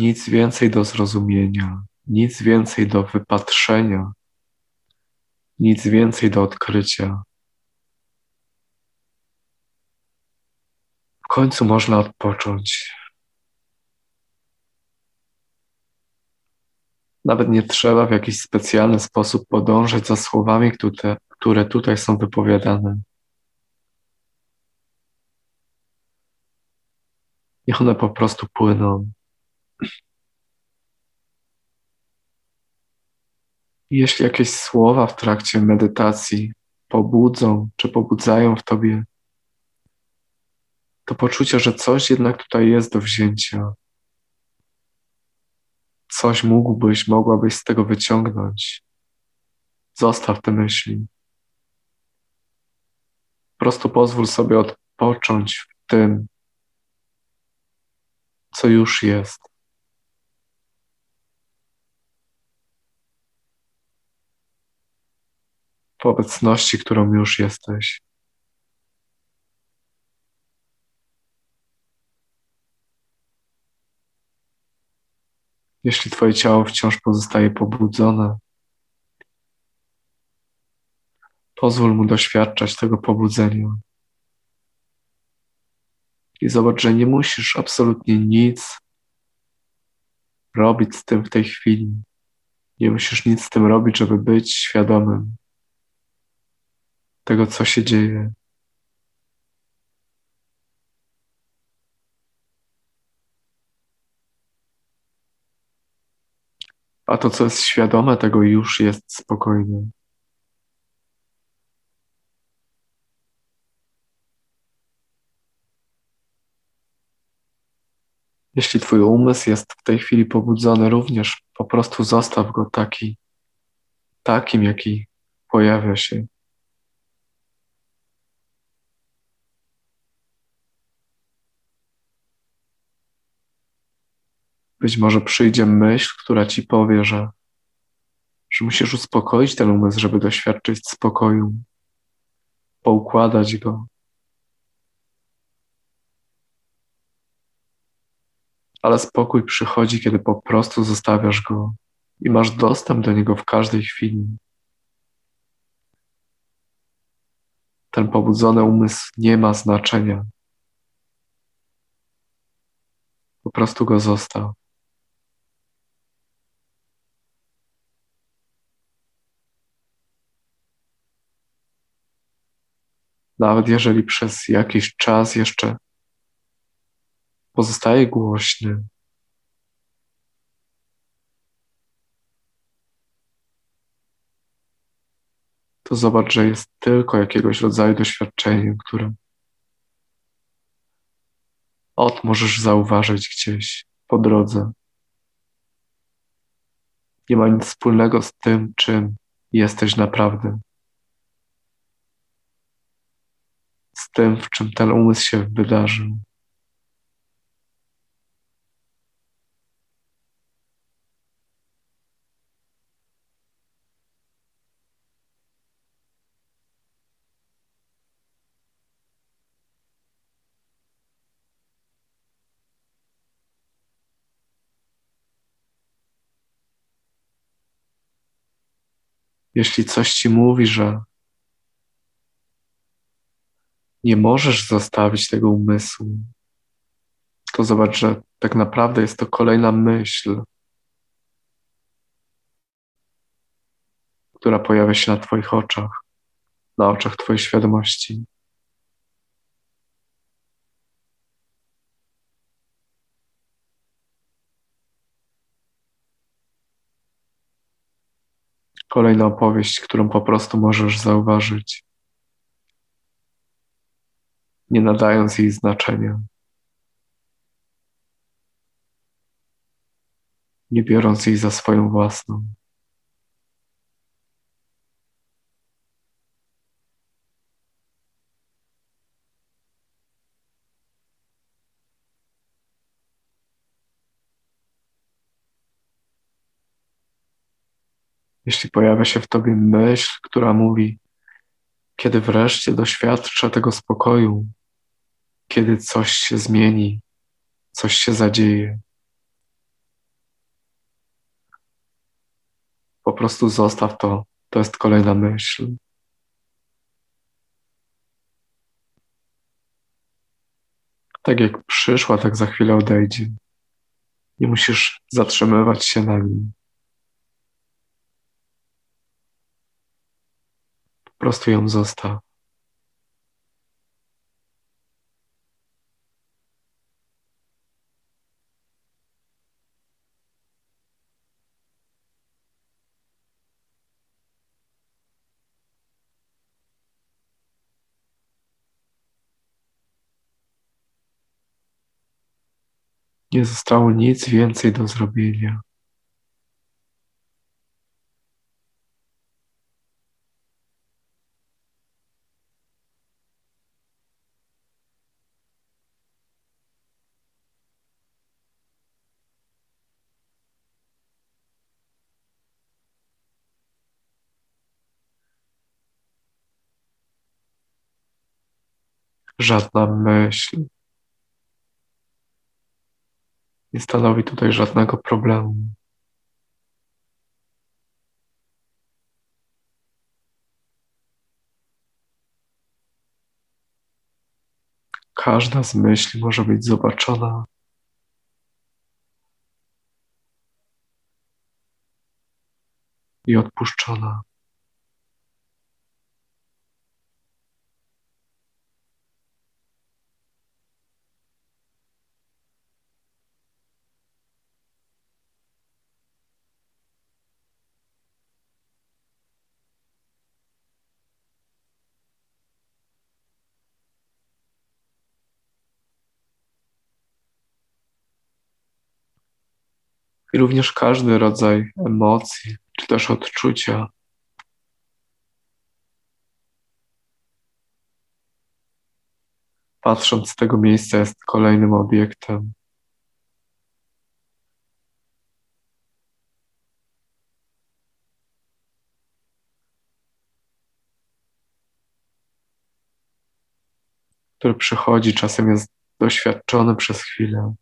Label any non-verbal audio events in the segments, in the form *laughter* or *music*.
Nic więcej do zrozumienia, nic więcej do wypatrzenia, nic więcej do odkrycia. W końcu można odpocząć. Nawet nie trzeba w jakiś specjalny sposób podążać za słowami, które, które tutaj są wypowiadane. Niech one po prostu płyną. Jeśli jakieś słowa w trakcie medytacji pobudzą czy pobudzają w tobie to poczucie, że coś jednak tutaj jest do wzięcia, coś mógłbyś, mogłabyś z tego wyciągnąć. Zostaw te myśli. Po prostu pozwól sobie odpocząć w tym, co już jest. W obecności, którą już jesteś. Jeśli Twoje ciało wciąż pozostaje pobudzone, pozwól mu doświadczać tego pobudzenia. I zobacz, że nie musisz absolutnie nic robić z tym w tej chwili. Nie musisz nic z tym robić, żeby być świadomym tego, co się dzieje. A to, co jest świadome, tego już jest spokojne. Jeśli Twój umysł jest w tej chwili pobudzony, również po prostu zostaw go taki, takim, jaki pojawia się. Być może przyjdzie myśl, która ci powie, że, że musisz uspokoić ten umysł, żeby doświadczyć spokoju, poukładać go. Ale spokój przychodzi, kiedy po prostu zostawiasz go i masz dostęp do niego w każdej chwili. Ten pobudzony umysł nie ma znaczenia. Po prostu go zostaw. Nawet jeżeli przez jakiś czas jeszcze pozostaje głośny. To zobacz, że jest tylko jakiegoś rodzaju doświadczeniem, które od możesz zauważyć gdzieś po drodze. Nie ma nic wspólnego z tym, czym jesteś naprawdę. Tym, w czym ten umysł się wydarzył. Jeśli coś ci mówi, że nie możesz zostawić tego umysłu, to zobacz, że tak naprawdę jest to kolejna myśl, która pojawia się na Twoich oczach, na oczach Twojej świadomości. Kolejna opowieść, którą po prostu możesz zauważyć nie nadając jej znaczenia, nie biorąc jej za swoją własną. Jeśli pojawia się w tobie myśl, która mówi, kiedy wreszcie doświadczę tego spokoju, kiedy coś się zmieni, coś się zadzieje. Po prostu zostaw to. To jest kolejna myśl. Tak jak przyszła, tak za chwilę odejdzie. Nie musisz zatrzymywać się na nim. Po prostu ją zostaw. Nie zostało nic więcej do zrobienia. Żadna myśl, nie stanowi tutaj żadnego problemu. Każda z myśli może być zobaczona i odpuszczona. I również każdy rodzaj emocji czy też odczucia. Patrząc z tego miejsca, jest kolejnym obiektem. który przychodzi, czasem jest doświadczony przez chwilę.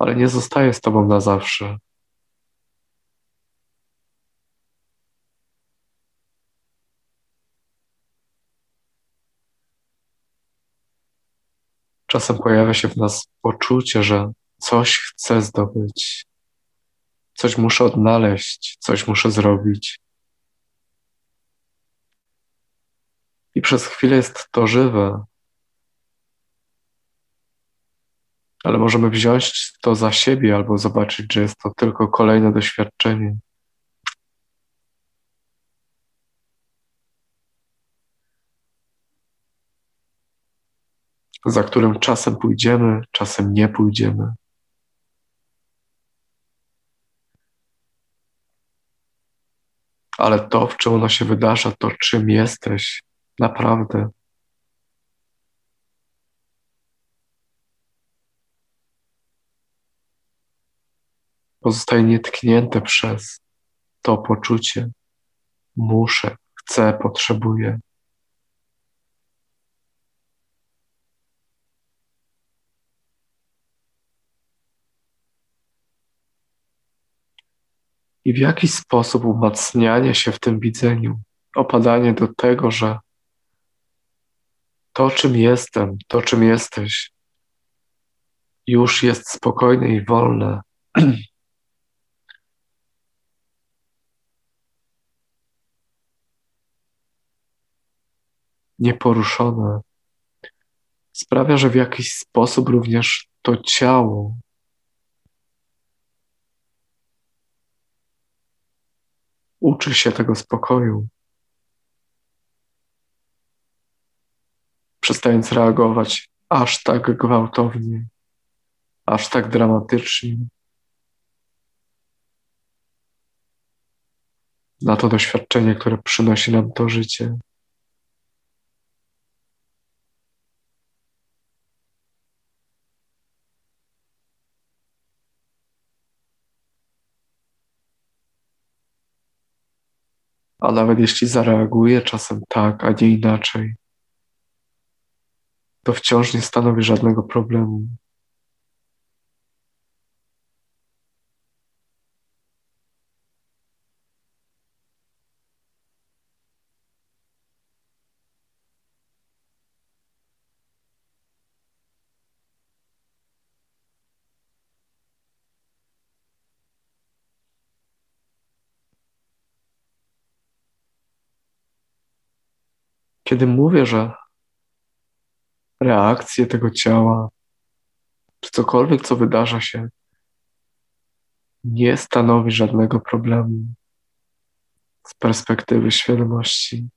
Ale nie zostaje z Tobą na zawsze. Czasem pojawia się w nas poczucie, że coś chcę zdobyć, coś muszę odnaleźć, coś muszę zrobić. I przez chwilę jest to żywe, ale możemy wziąć to za siebie albo zobaczyć, że jest to tylko kolejne doświadczenie. Za którym czasem pójdziemy, czasem nie pójdziemy. Ale to, w czym ono się wydarza, to czym jesteś naprawdę, pozostaje nietknięte przez to poczucie. Muszę, chcę, potrzebuję. I w jakiś sposób umacnianie się w tym widzeniu, opadanie do tego, że to, czym jestem, to, czym jesteś, już jest spokojne i wolne, *clears throat* nieporuszone, sprawia, że w jakiś sposób również to ciało uczy się tego spokoju. Przestając reagować aż tak gwałtownie, aż tak dramatycznie na to doświadczenie, które przynosi nam to życie. A nawet jeśli zareaguje czasem tak, a nie inaczej, to wciąż nie stanowi żadnego problemu. Kiedy mówię, że reakcje tego ciała, czy cokolwiek, co wydarza się, nie stanowi żadnego problemu z perspektywy świadomości.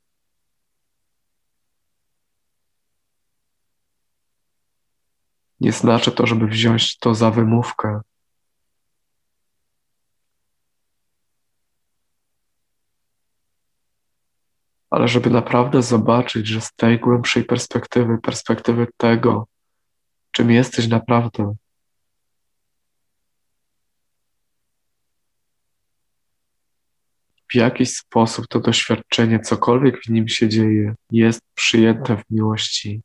Nie znaczy to, żeby wziąć to za wymówkę. Ale żeby naprawdę zobaczyć, że z tej głębszej perspektywy, perspektywy tego, czym jesteś naprawdę, w jakiś sposób to doświadczenie, cokolwiek w nim się dzieje, jest przyjęte w miłości.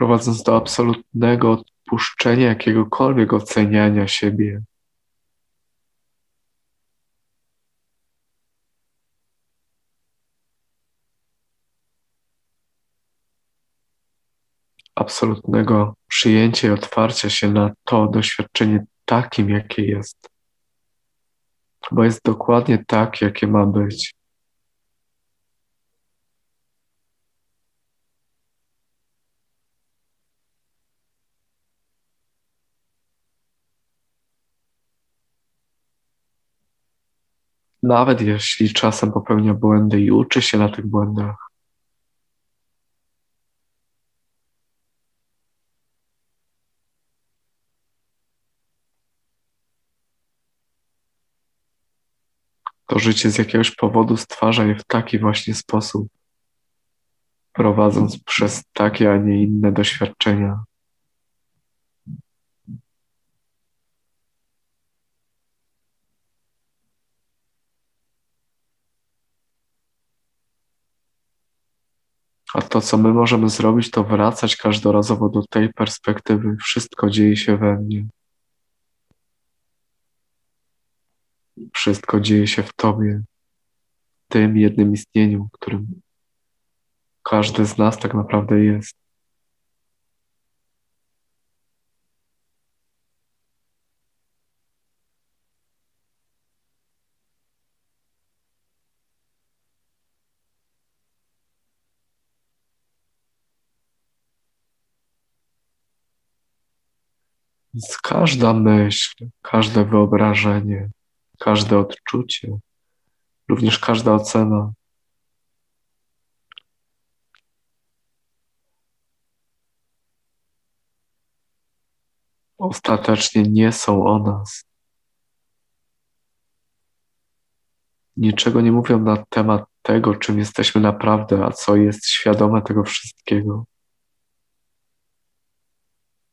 Prowadząc do absolutnego odpuszczenia jakiegokolwiek oceniania siebie. Absolutnego przyjęcia i otwarcia się na to doświadczenie takim, jakie jest, bo jest dokładnie tak, jakie ma być. Nawet jeśli czasem popełnia błędy i uczy się na tych błędach. To życie z jakiegoś powodu stwarza je w taki właśnie sposób, prowadząc przez takie, a nie inne doświadczenia. A to, co my możemy zrobić, to wracać każdorazowo do tej perspektywy. Wszystko dzieje się we mnie. Wszystko dzieje się w Tobie, w tym jednym istnieniu, którym każdy z nas tak naprawdę jest. Więc każda myśl, każde wyobrażenie, każde odczucie, również każda ocena ostatecznie nie są o nas. Niczego nie mówią na temat tego, czym jesteśmy naprawdę, a co jest świadome tego wszystkiego.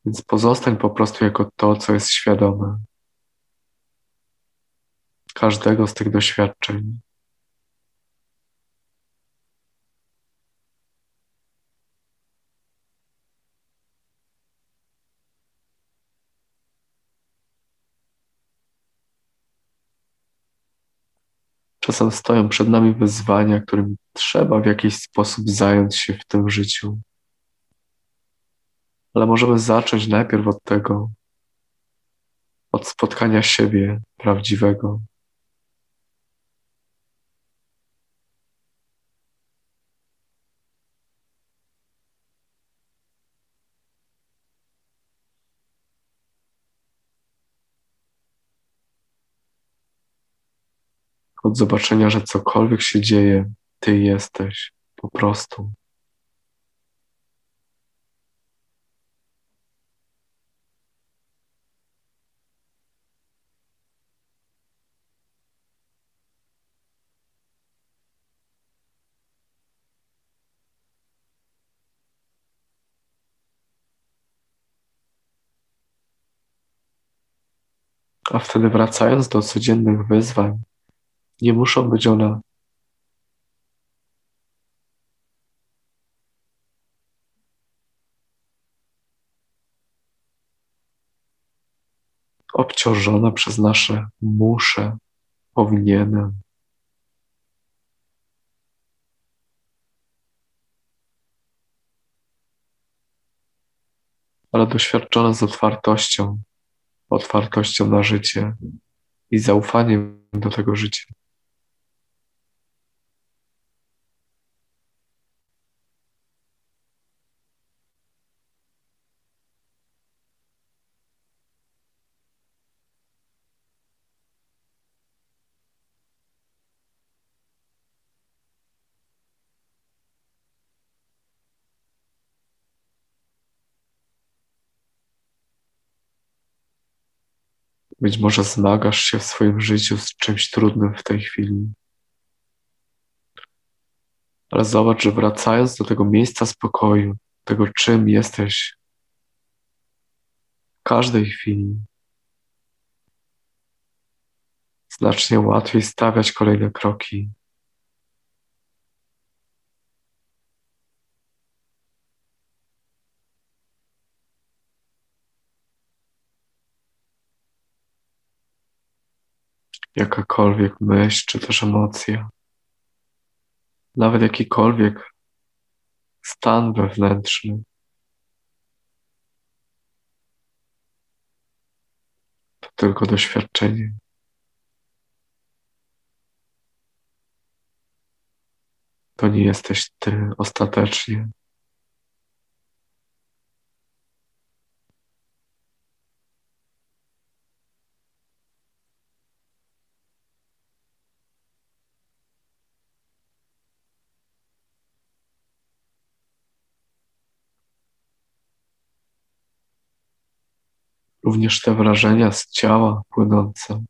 Więc pozostań po prostu jako to, co jest świadome. Każdego z tych doświadczeń. Czasem stoją przed nami wyzwania, którym trzeba w jakiś sposób zająć się w tym życiu ale możemy zacząć najpierw od tego, od spotkania siebie prawdziwego. Od zobaczenia, że cokolwiek się dzieje, ty jesteś po prostu. A wtedy wracając do codziennych wyzwań, nie muszą być one obciążone przez nasze muszę, powinienem. Ale doświadczone z otwartością, otwartością na życie i zaufaniem do tego życia. Być może zmagasz się w swoim życiu z czymś trudnym w tej chwili. Ale zobacz, że wracając do tego miejsca spokoju, tego czym jesteś w każdej chwili, znacznie łatwiej stawiać kolejne kroki. Jakakolwiek myśl czy też emocja, nawet jakikolwiek stan wewnętrzny, to tylko doświadczenie. To nie jesteś ty ostatecznie. Również te wrażenia z ciała płynące.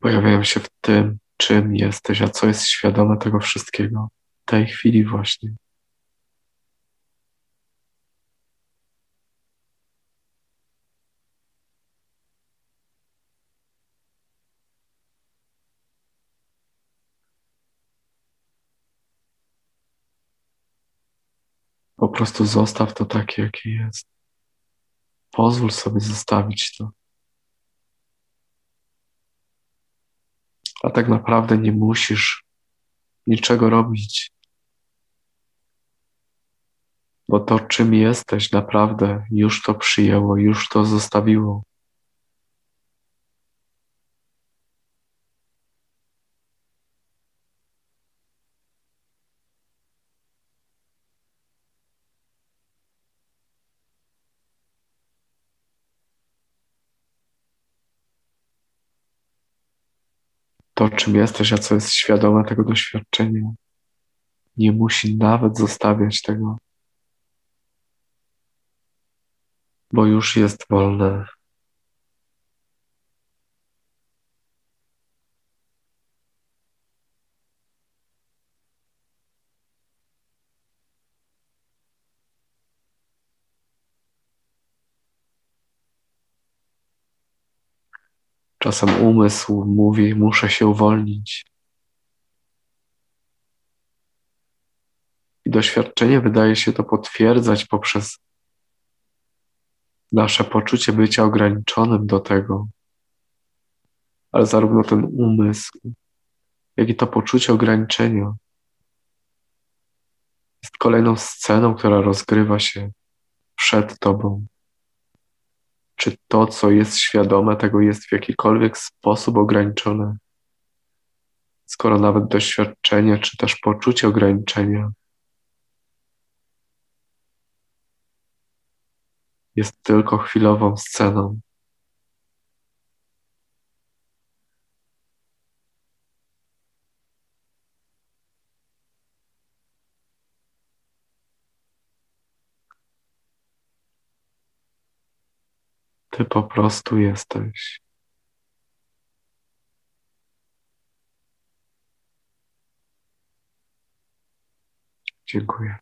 Pojawiają się w tym, czym jesteś, a co jest świadome tego wszystkiego w tej chwili właśnie. Po prostu zostaw to takie, jakie jest. Pozwól sobie zostawić to. A tak naprawdę nie musisz niczego robić. Bo to, czym jesteś, naprawdę już to przyjęło, już to zostawiło. To, czym jesteś, a co jest świadome tego doświadczenia, nie musi nawet zostawiać tego, bo już jest wolne. Czasem umysł mówi, muszę się uwolnić. I doświadczenie wydaje się to potwierdzać poprzez nasze poczucie bycia ograniczonym do tego. Ale zarówno ten umysł, jak i to poczucie ograniczenia jest kolejną sceną, która rozgrywa się przed Tobą. Czy to, co jest świadome, tego jest w jakikolwiek sposób ograniczone? Skoro nawet doświadczenie, czy też poczucie ograniczenia jest tylko chwilową sceną. Ty po prostu jesteś. Dziękuję.